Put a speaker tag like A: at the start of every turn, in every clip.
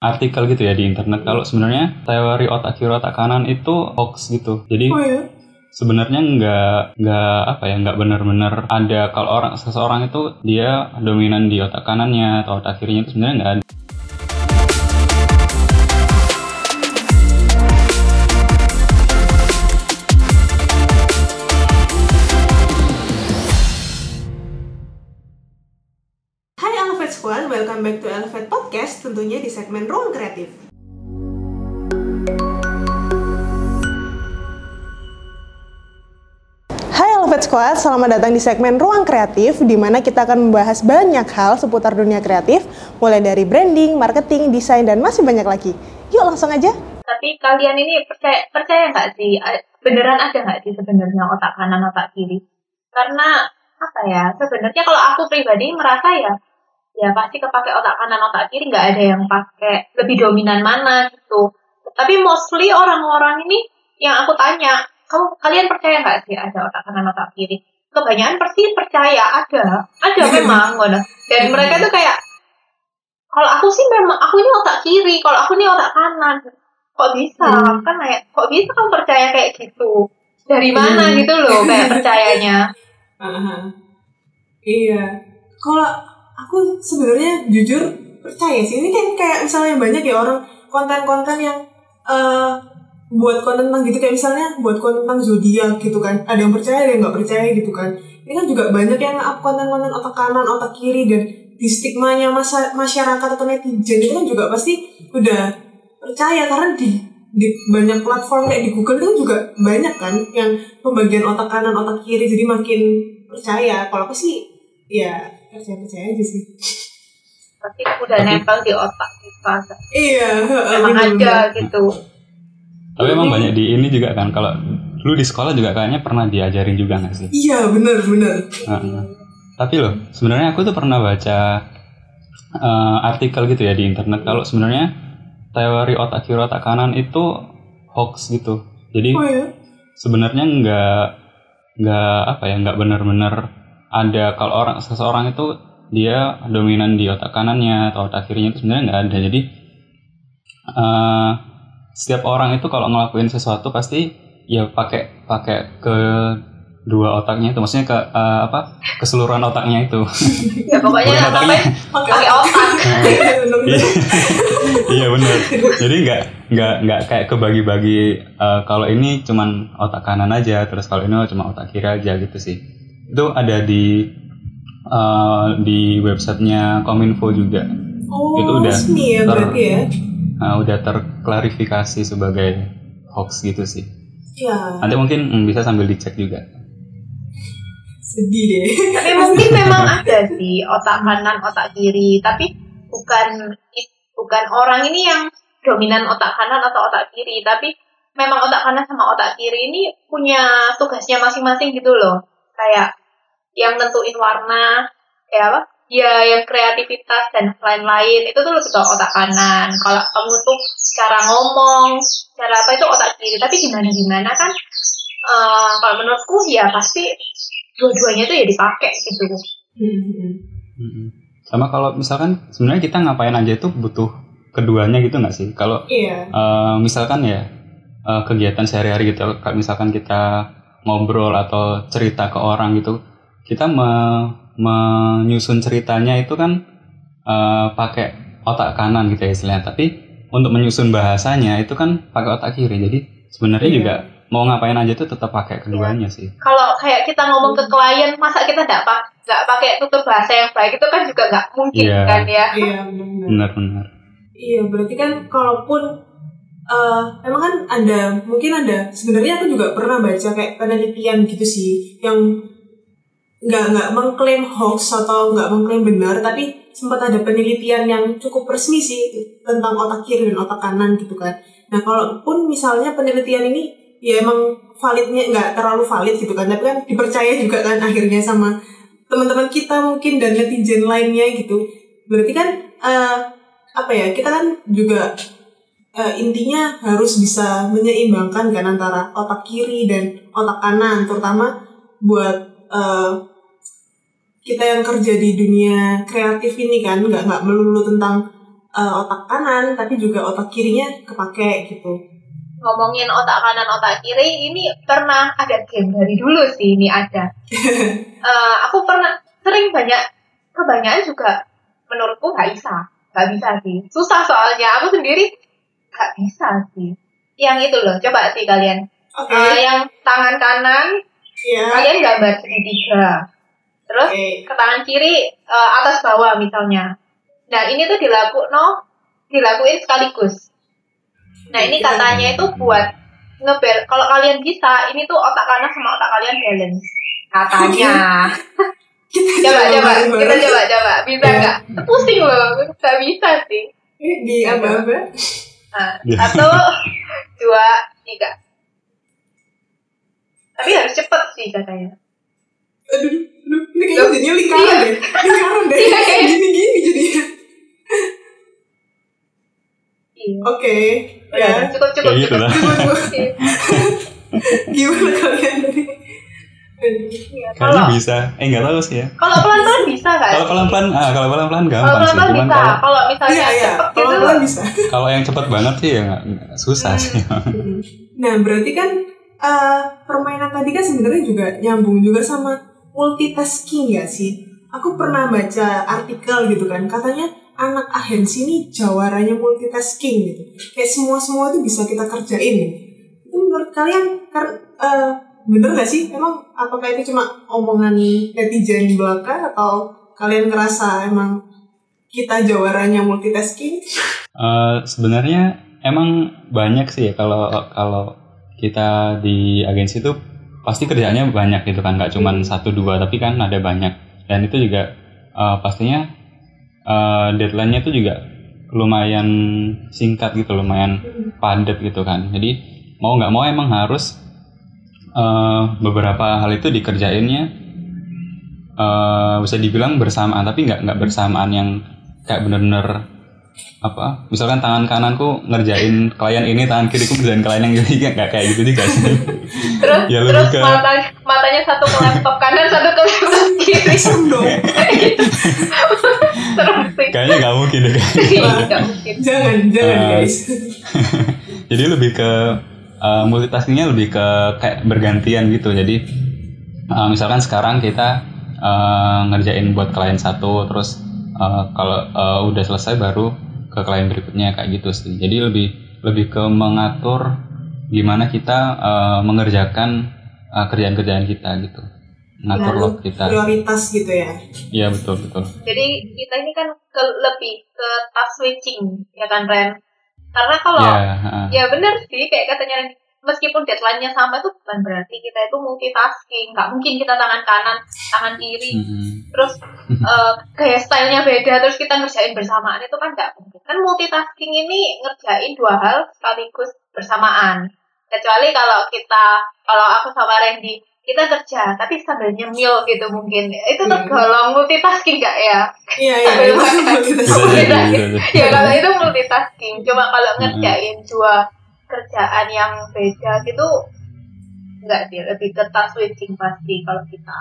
A: artikel gitu ya di internet kalau sebenarnya teori otak kiri otak kanan itu hoax gitu. Jadi
B: Oh ya?
A: sebenarnya nggak nggak apa ya nggak benar-benar ada kalau orang seseorang itu dia dominan di otak kanannya atau otak kirinya itu sebenarnya nggak ada.
B: Tentunya di segmen Ruang Kreatif. Hai Elevate Squad, selamat datang di segmen Ruang Kreatif, di mana kita akan membahas banyak hal seputar dunia kreatif, mulai dari branding, marketing, desain, dan masih banyak lagi. Yuk langsung aja.
C: Tapi kalian ini percaya percaya nggak sih a- beneran ada nggak sih sebenarnya otak kanan otak kiri? Karena apa ya sebenarnya kalau aku pribadi merasa ya ya pasti kepake otak kanan otak kiri nggak ada yang pakai lebih dominan mana gitu. Tapi mostly orang-orang ini yang aku tanya kamu kalian percaya nggak sih ada otak kanan otak kiri? Kebanyakan pasti percaya ada ada memang ngono. Dan mereka tuh kayak kalau aku sih memang aku ini otak kiri, kalau aku ini otak kanan kok bisa
B: Hmm.
C: kan kayak kok bisa kamu percaya kayak gitu dari mana
B: Hmm.
C: gitu loh kayak percayanya
B: Aha. Iya. Kalau aku sebenarnya jujur percaya sih. Ini kan kayak misalnya banyak ya orang konten-konten yang eh buat konten tentang gitu kayak misalnya buat konten tentang zodiak gitu kan. Ada yang percaya, ada yang nggak percaya gitu kan. Ini kan juga banyak yang up konten-konten otak kanan, otak kiri dan di stigmanya masa, masyarakat atau netizen itu kan juga pasti udah percaya karena di di banyak platform kayak di Google itu kan juga banyak kan yang pembagian otak kanan otak kiri jadi makin percaya kalau aku sih ya percaya percaya aja sih
C: pasti udah
A: Tapi-
C: nempel di otak kita
B: iya
C: emang
B: bener-bener.
C: ada gitu
A: Tapi emang banyak di ini juga kan kalau lu di sekolah juga kayaknya pernah diajarin juga nggak sih?
B: iya bener bener
A: Heeh. Tapi loh, sebenarnya aku tuh pernah baca eh, artikel gitu ya di internet kalau sebenarnya teori otak kiri otak kanan itu hoax gitu. Jadi
B: oh ya
A: sebenarnya nggak nggak apa ya nggak benar-benar ada kalau orang seseorang itu dia dominan di otak kanannya atau otak kirinya itu sebenarnya nggak ada. Jadi eh, setiap orang itu kalau ngelakuin sesuatu pasti ya pakai pakai ke dua otaknya itu. Maksudnya ke eh, apa? Keseluruhan otaknya itu.
C: Ya pokoknya
A: Bukan otaknya.
C: pakai otak?
B: Bener-bener.
A: iya. Benar. Jadi nggak nggak nggak kayak kebagi-bagi eh, kalau ini cuman otak kanan aja terus kalau ini cuma otak kiri aja gitu sih itu ada di eh, di websitenya kominfo juga.
B: Oh
A: Itu udah
B: resmi ya
A: ter-
B: berarti ya?
A: Nah, udah terklarifikasi sebagai hoax gitu sih.
B: Ya.
A: Nanti mungkin mm, bisa sambil dicek juga.
B: Sedih deh
C: tapi mungkin memang ada sih otak kanan otak kiri. Tapi bukan bukan orang ini yang dominan otak kanan atau otak kiri. Tapi memang otak kanan sama otak kiri ini punya tugasnya masing-masing gitu loh. Kayak yang nentuin warna ya apa? Ya yang kreativitas dan lain-lain. Itu tuh lebih ke otak kanan. Kalau kamu tuh cara ngomong cara apa itu otak kiri. Tapi gimana gimana kan eh, kalau menurutku ya pasti dua-duanya tuh ya dipakai gitu.
B: Hmm.
A: Sama kalau misalkan sebenarnya kita ngapain aja itu butuh keduanya gitu nggak sih? Kalau
B: iya.
A: Eh, misalkan ya eh, kegiatan sehari-hari gitu. Misalkan kita ngobrol atau cerita ke orang gitu kita me- menyusun ceritanya itu kan eh, pakai otak kanan gitu ya istilahnya. Tapi untuk menyusun bahasanya itu kan pakai otak kiri. Jadi sebenarnya
B: Iya.
A: juga mau ngapain aja tuh tetap pakai keduanya sih.
C: Kalau kayak kita ngomong ke klien masa kita nggak pak nggak pakai tutur bahasa yang baik itu kan juga nggak mungkin
A: Iya.
C: kan ya?
B: Iya benar.
A: Benar-benar
B: Iya, berarti kan kalaupun eh emang kan ada mungkin ada sebenarnya aku juga pernah baca kayak penelitian gitu sih yang nggak nggak mengklaim hoax atau nggak mengklaim benar tapi sempat ada penelitian yang cukup resmi sih tentang otak kiri dan otak kanan gitu kan. Nah kalaupun misalnya penelitian ini ya emang validnya nggak terlalu valid gitu kan tapi kan dipercaya juga kan akhirnya sama teman-teman kita mungkin dan netizen lainnya gitu berarti kan eh, apa ya kita kan juga eh, intinya harus bisa menyeimbangkan kan antara otak kiri dan otak kanan terutama buat eh, kita yang kerja di dunia kreatif ini kan nggak nggak melulu tentang uh, otak kanan tapi juga otak kirinya kepake gitu.
C: Ngomongin otak kanan otak kiri ini pernah ada game dari dulu sih ini ada. Uh, aku pernah sering banyak kebanyakan juga menurutku nggak bisa nggak bisa sih. Susah soalnya aku sendiri nggak bisa sih. Yang itu loh coba sih kalian. Okay. uh, yang tangan kanan yeah. kalian gambar segitiga terus okay. ke tangan kiri uh, atas bawah misalnya. Nah ini tuh dilaku no dilakuin sekaligus. Nah ini katanya itu buat ngebel kalau kalian bisa ini tuh otak kanan sama otak kalian balance. Katanya. Coba coba kita coba coba. Bisa iya. nggak? Yeah. pusing loh nggak bisa sih.
B: Di apa apa?
C: Nah, satu dua tiga. Tapi harus cepet sih katanya
B: aduh, aduh ini kayaknya jadinya lingkaran iya. deh lingkaran deh iya, gini gini jadinya
C: iya.
B: oke okay. ya
C: cukup cukup
A: gitu
C: cukup,
A: cukup,
B: gimana kalian tadi
A: Ya, Kayaknya bisa. Eh nggak tahu sih ya.
C: Kalau pelan-pelan bisa kan?
A: Kalau pelan-pelan, ah kalau pelan-pelan gampang
C: kalau pelan-pelan
A: sih.
C: Cuman bisa. Kalau misalnya
B: iya, iya.
C: cepet
B: kalau
C: gitu.
B: pelan bisa.
A: Kalau yang cepet banget sih ya susah
C: Hmm.
A: sih.
B: Nah, berarti kan uh, permainan tadi kan sebenarnya juga nyambung juga sama multitasking ya sih. Aku pernah baca artikel gitu kan, katanya anak ahensi ini jawaranya multitasking gitu. Kayak semua-semua itu bisa kita kerjain. Itu menurut kalian kan uh, bener gak sih? Emang apakah itu cuma omongan netizen belaka atau kalian ngerasa emang kita jawaranya multitasking?
A: Eh, sebenarnya emang banyak sih ya kalau kalau kita di agensi itu pasti kerjaannya banyak gitu kan nggak cuman satu dua tapi kan ada banyak. Dan itu juga eh, pastinya eh, deadline-nya itu juga lumayan singkat gitu lumayan padat gitu kan. Jadi mau nggak mau emang harus eh, beberapa hal itu dikerjainnya eh, bisa dibilang bersamaan tapi nggak nggak bersamaan yang kayak bener-bener apa misalkan tangan kananku ngerjain klien ini tangan kiriku ngerjain klien yang ini nggak kayak gitu juga sih
C: Terus
A: Ya,
C: terus
A: ke-
C: mata, matanya satu ke laptop kanan, satu ke laptop kiri.
B: Serem dong.
C: gitu. Serem sih.
A: kayaknya nggak mungkin deh
C: Iya, nggak mungkin.
B: Jangan, jangan
A: Eh,
B: guys.
A: jadi lebih ke uh, multitaskingnya lebih ke kayak bergantian gitu jadi uh, misalkan sekarang kita uh, ngerjain buat klien satu terus uh, kalau uh, udah selesai baru ke klien berikutnya kayak gitu sih. Jadi lebih lebih ke mengatur gimana kita uh, mengerjakan uh, kerjaan-kerjaan kita gitu. Mengatur load kita.
B: Prioritas gitu ya.
A: iya betul betul.
C: Jadi kita ini kan ke, lebih ke task switching, ya kan Ren? Karena kalau
A: ya uh,
C: ya benar sih kayak katanya Ren, meskipun deadline-nya sama itu bukan berarti kita itu multitasking. Nggak mungkin kita tangan kanan, tangan kiri,
A: mhm.
C: terus eh, gaya stylenya beda, terus kita ngerjain bersamaan itu kan nggak mungkin. Kan multitasking ini ngerjain dua hal sekaligus bersamaan. Kecuali kalau kita, kalau aku sama Randy, kita kerja tapi sambil nyemil gitu mungkin. Itu
B: Iya.
C: tergolong multitasking nggak ya?
B: Iya, iya.
C: Sambil
B: itu
C: makan.
B: multitasking.
A: bisa jadi.
C: ya kalau itu multitasking. Cuma kalau ngerjain dua kerjaan yang beda gitu nggak sih lebih ke task switching pasti kalau kita.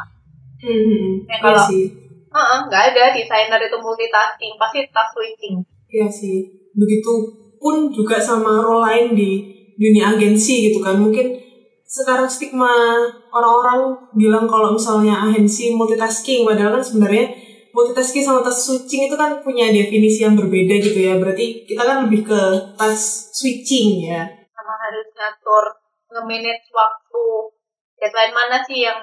B: Hmm,
C: Ya,
B: iya
C: kalau-
B: sih.
C: Heeh, nggak ada desainer itu multitasking, pasti task switching.
B: Iya sih. Begitu pun juga sama role lain di dunia agensi gitu kan. Mungkin sekarang stigma orang-orang bilang kalau misalnya agensi multitasking padahal kan sebenarnya multitasking sama task switching itu kan punya definisi yang berbeda gitu ya. Berarti kita kan lebih ke task switching ya.
C: Sama harus ngatur nge-manage waktu. Deadline mana sih yang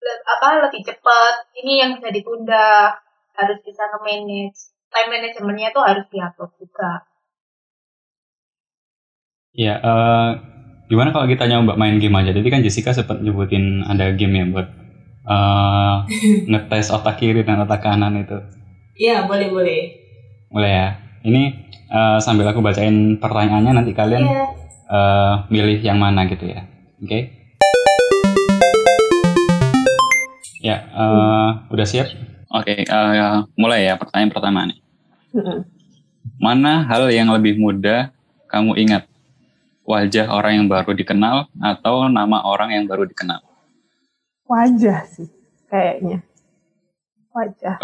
C: le- apa lebih cepat? Ini yang bisa ditunda. Harus bisa nge-manage. Time managementnya itu harus diatur juga.
A: Ya, eh, gimana kalau kita nyoba main game aja? Jadi kan Jessica sempat nyebutin ada game ya buat eh, ngetes otak kiri dan otak kanan itu.
B: Iya, boleh-boleh.
A: Boleh ya? Ini eh, sambil aku bacain pertanyaannya nanti kalian
B: Iya.
A: eh, milih yang mana gitu ya. Oke? Ya, eh, udah siap? Oke, eh, mulai ya pertanyaan pertama nih. Mana hal yang lebih mudah kamu ingat? Wajah orang yang baru dikenal atau nama orang yang baru dikenal?
D: Wajah sih, kayaknya. Wajah.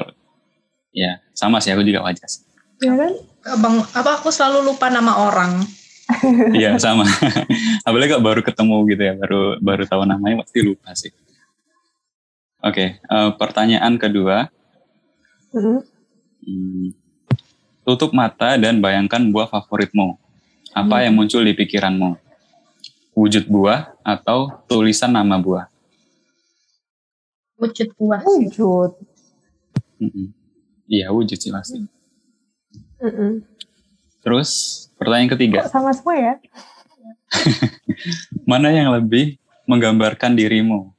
A: Ya, sama sih aku juga wajah. sih.
E: Ya kan?
C: Abang, apa aku selalu lupa nama orang.
A: Iya sama. Apalagi kalau baru ketemu gitu ya, baru baru tahu namanya pasti lupa sih. Oke, eh, pertanyaan kedua.
E: Mm-mm.
A: Hmm, tutup mata dan bayangkan buah favoritmu. Apa yang muncul di pikiranmu? Wujud buah atau tulisan nama buah?
C: Wujud buah sih.
E: Wujud.
A: Iya wujud sih pasti. Terus pertanyaan ketiga,
E: Kok sama semua ya?
A: mana yang lebih menggambarkan dirimu?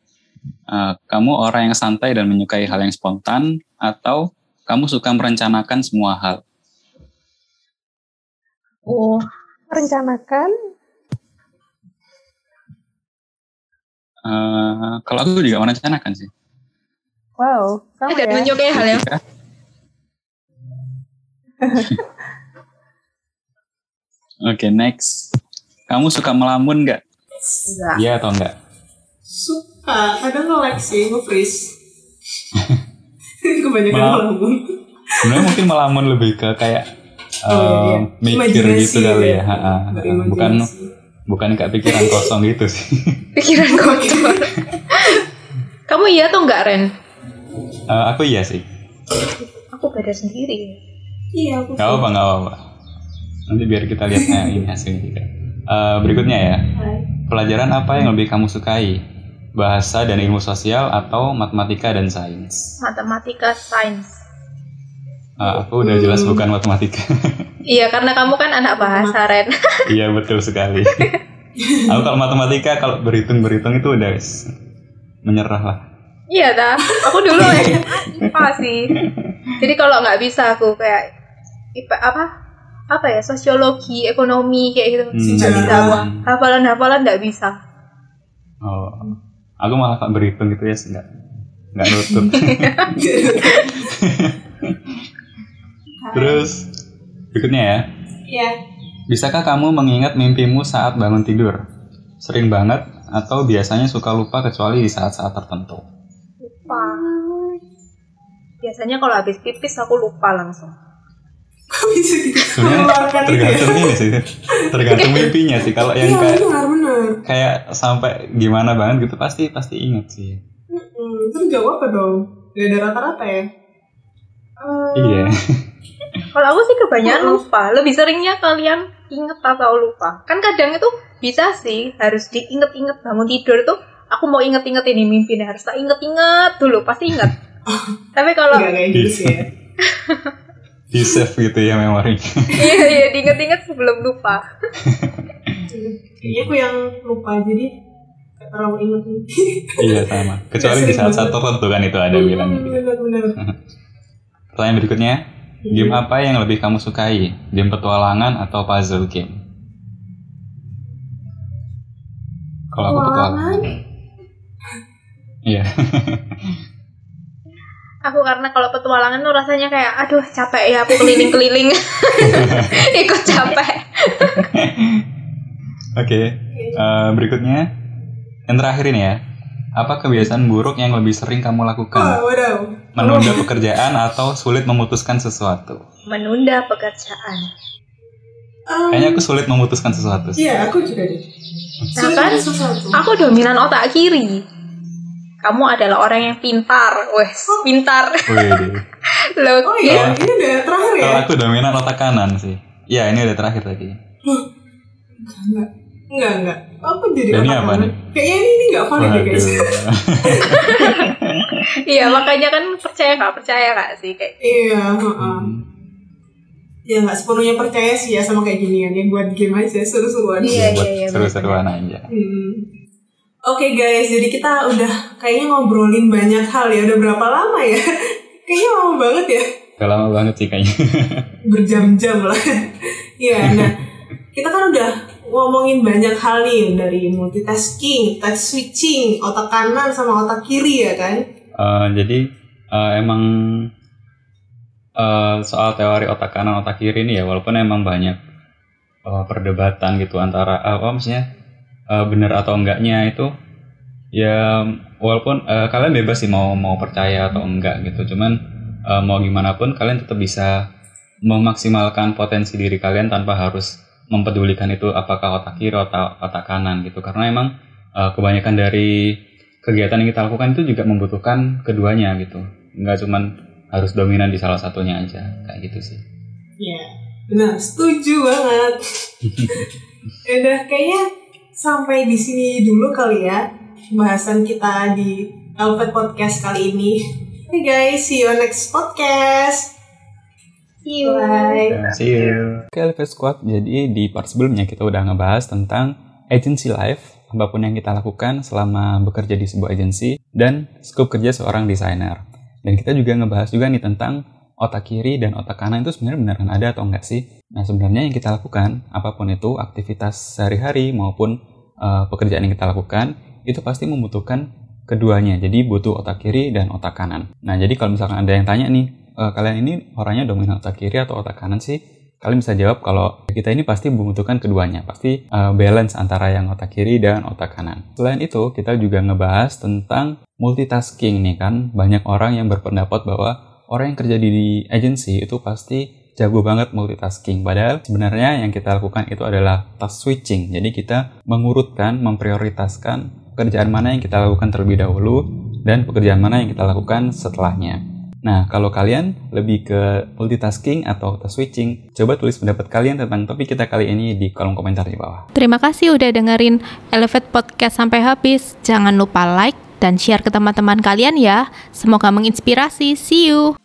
A: Eh, kamu orang yang santai dan menyukai hal yang spontan, atau kamu suka merencanakan semua hal?
C: Oh,
E: Rencanakan.
A: Eh, kalau aku juga merencanakan sih.
E: Wow, sama
C: dan
E: ya.
C: menyukai hal yang
A: Oke, next. Kamu suka melamun nggak?
C: enggak.
A: Iya atau enggak?
B: Suka, kadang nge-like sih, nge-freeze. Kebanyakan
A: Malah-
B: ngelamun.
A: Sebenarnya mungkin melamun lebih ke kayak
B: Oh, iya, iya.
A: eh, mikir
B: Imajinasi
A: gitu kali ya.
B: ya.
A: Ha, ha. Bukan bukan kayak pikiran kosong gitu sih.
C: Pikiran kotor. Kamu iya atau enggak, Ren?
A: Eh, aku iya sih.
C: Aku beda sendiri.
B: Iya, aku
A: Gak apa nggak apa. Nanti biar kita lihat eh, ini hasilnya juga. Eh, berikutnya ya.
B: Hai.
A: Pelajaran apa yang lebih kamu sukai? Bahasa dan ilmu sosial atau matematika dan sains?
C: Matematika, sains.
A: Eh, aku udah jelas bukan matematika.
C: Iya, karena kamu kan anak bahasa, Ren.
A: iya betul sekali. aku kalau matematika kalau berhitung berhitung itu udah menyerah lah.
C: Iya dah, aku dulu SMA IPA sih. Jadi kalau nggak bisa aku kayak IPA apa apa ya sosiologi, ekonomi kayak gitu
A: Hmm.
C: nggak bisa
B: Sejarah.
C: gua. Hafalan-hafalan nggak bisa.
A: Oh, aku malah kalau berhitung gitu ya nggak nggak nutut. Terus berikutnya ya.
B: Iya.
A: Bisakah kamu mengingat mimpimu saat bangun tidur? Sering banget atau biasanya suka lupa kecuali di saat-saat tertentu?
C: Lupa. Biasanya kalau habis pipis aku lupa langsung.
B: Bisa gitu?
A: Sebenarnya
B: Mengeluarkan itu ya?
A: tergantung ini sih, tergantung mimpinya sih. Kalau yang
B: Iya,
A: kayak
B: benar, benar.
A: kayak sampai gimana banget gitu pasti pasti inget sih.
B: Mm-mm, Terus gak apa dong? Gak ada rata-rata ya? Eh,
A: Iya.
C: Kalau aku sih kebanyakan lupa. Lebih seringnya kalian inget atau lupa. Kan kadang itu bisa sih harus diinget-inget bangun tidur tuh. Aku mau inget-inget ini mimpinya harus tak inget-inget dulu pasti inget. Tapi kalau
B: Enggak kayak gitu sih ya.
A: Di save gitu ya memorinya.
C: iya iya diinget-inget sebelum lupa.
B: Kayaknya aku yang lupa jadi terlalu inget nih.
A: iya sama. Kecuali di saat-saat tertentu kan itu ada bilang. gitu. Pertanyaan berikutnya, game apa yang lebih kamu sukai? Game petualangan atau puzzle game? Kalau aku petualangan. Iya.
C: Aku karena kalau petualangan tuh rasanya kayak aduh capek ya aku keliling-keliling. Ikut capek.
A: Oke. eh, berikutnya, yang terakhir ini ya. Apa kebiasaan buruk yang lebih sering kamu lakukan?
B: waduh.
A: Menunda pekerjaan atau sulit memutuskan sesuatu?
C: Menunda pekerjaan.
B: Um,
A: Kayaknya aku sulit memutuskan sesuatu.
B: Iya, aku juga deh.
C: Nah, kan?
B: sesuatu.
C: Aku dominan otak kiri. Kamu adalah orang yang pintar, wes pintar.
A: Wih,
C: Lo
B: Oh iya, ini udah terakhir ya?
A: Kalau aku dominan otak kanan sih. Iya, ini udah terakhir tadi.
B: Enggak. Enggak, enggak. Aku jadi
A: Dan ini
B: otak
A: apa
B: kanan.
A: nih?
B: Kayaknya ini, ini enggak valid ya guys.
C: Iya makanya kan percaya nggak percaya nggak sih kayak
B: iya, heeh.
A: Hmm.
B: Ya nggak sepenuhnya percaya sih ya sama kayak ginian ya buat game aja seru-seruan.
C: Iya,
A: Buat
C: iya, iya,
A: seru-seruan aja.
B: Hmm. Oke guys, jadi kita udah kayaknya ngobrolin banyak hal ya. Udah berapa lama ya? kayaknya lama banget ya.
A: Udah lama banget sih kayaknya.
B: Berjam-jam lah. Iya, nah kita kan udah ngomongin banyak hal nih dari multitasking, task switching, otak kanan sama otak kiri ya kan?
A: Eh, jadi eh, emang eh, soal teori otak kanan otak kiri ini ya walaupun emang banyak eh, perdebatan gitu antara eh, apa maksudnya eh, benar atau enggaknya itu ya walaupun eh, kalian bebas sih mau mau percaya atau enggak gitu. Cuman eh, mau gimana pun kalian tetap bisa memaksimalkan potensi diri kalian tanpa harus mempedulikan itu apakah otak kiri atau otak kanan gitu. Karena emang uh, kebanyakan dari kegiatan yang kita lakukan itu juga membutuhkan keduanya gitu. Nggak cuman harus dominan di salah satunya aja kayak gitu sih.
B: Iya, benar, setuju banget. Udah kayaknya sampai di sini dulu kali ya pembahasan kita di Elvet Podcast kali ini. Hey guys, see you on next podcast.
E: See you.
B: Bye.
A: see you oke Elevate Squad jadi di part sebelumnya kita udah ngebahas tentang agency life apa pun yang kita lakukan selama bekerja di sebuah agensi dan skop kerja seorang desainer dan kita juga ngebahas juga nih tentang otak kiri dan otak kanan itu sebenarnya beneran ada atau enggak sih? Nah sebenarnya yang kita lakukan, apa pun itu aktivitas sehari-hari maupun uh, pekerjaan yang kita lakukan, itu pasti membutuhkan keduanya. Jadi butuh otak kiri dan otak kanan. Nah jadi kalau misalkan ada yang tanya nih, "E, kalian ini orangnya dominan otak kiri atau otak kanan sih? Kalian bisa jawab kalau kita ini pasti membutuhkan keduanya, pasti uh, balance antara yang otak kiri dan otak kanan. Selain itu, kita juga ngebahas tentang multitasking nih kan. Banyak orang yang berpendapat bahwa orang yang kerja di agency itu pasti jago banget multitasking. Padahal sebenarnya yang kita lakukan itu adalah task switching. Jadi kita mengurutkan, memprioritaskan pekerjaan mana yang kita lakukan terlebih dahulu dan pekerjaan mana yang kita lakukan setelahnya. Nah, kalau kalian lebih ke multitasking atau task switching, coba tulis pendapat kalian tentang topik kita kali ini di kolom komentar di bawah.
E: Terima kasih udah dengerin Elevate Podcast sampai habis. Jangan lupa like dan share ke teman-teman kalian ya. Semoga menginspirasi. See you.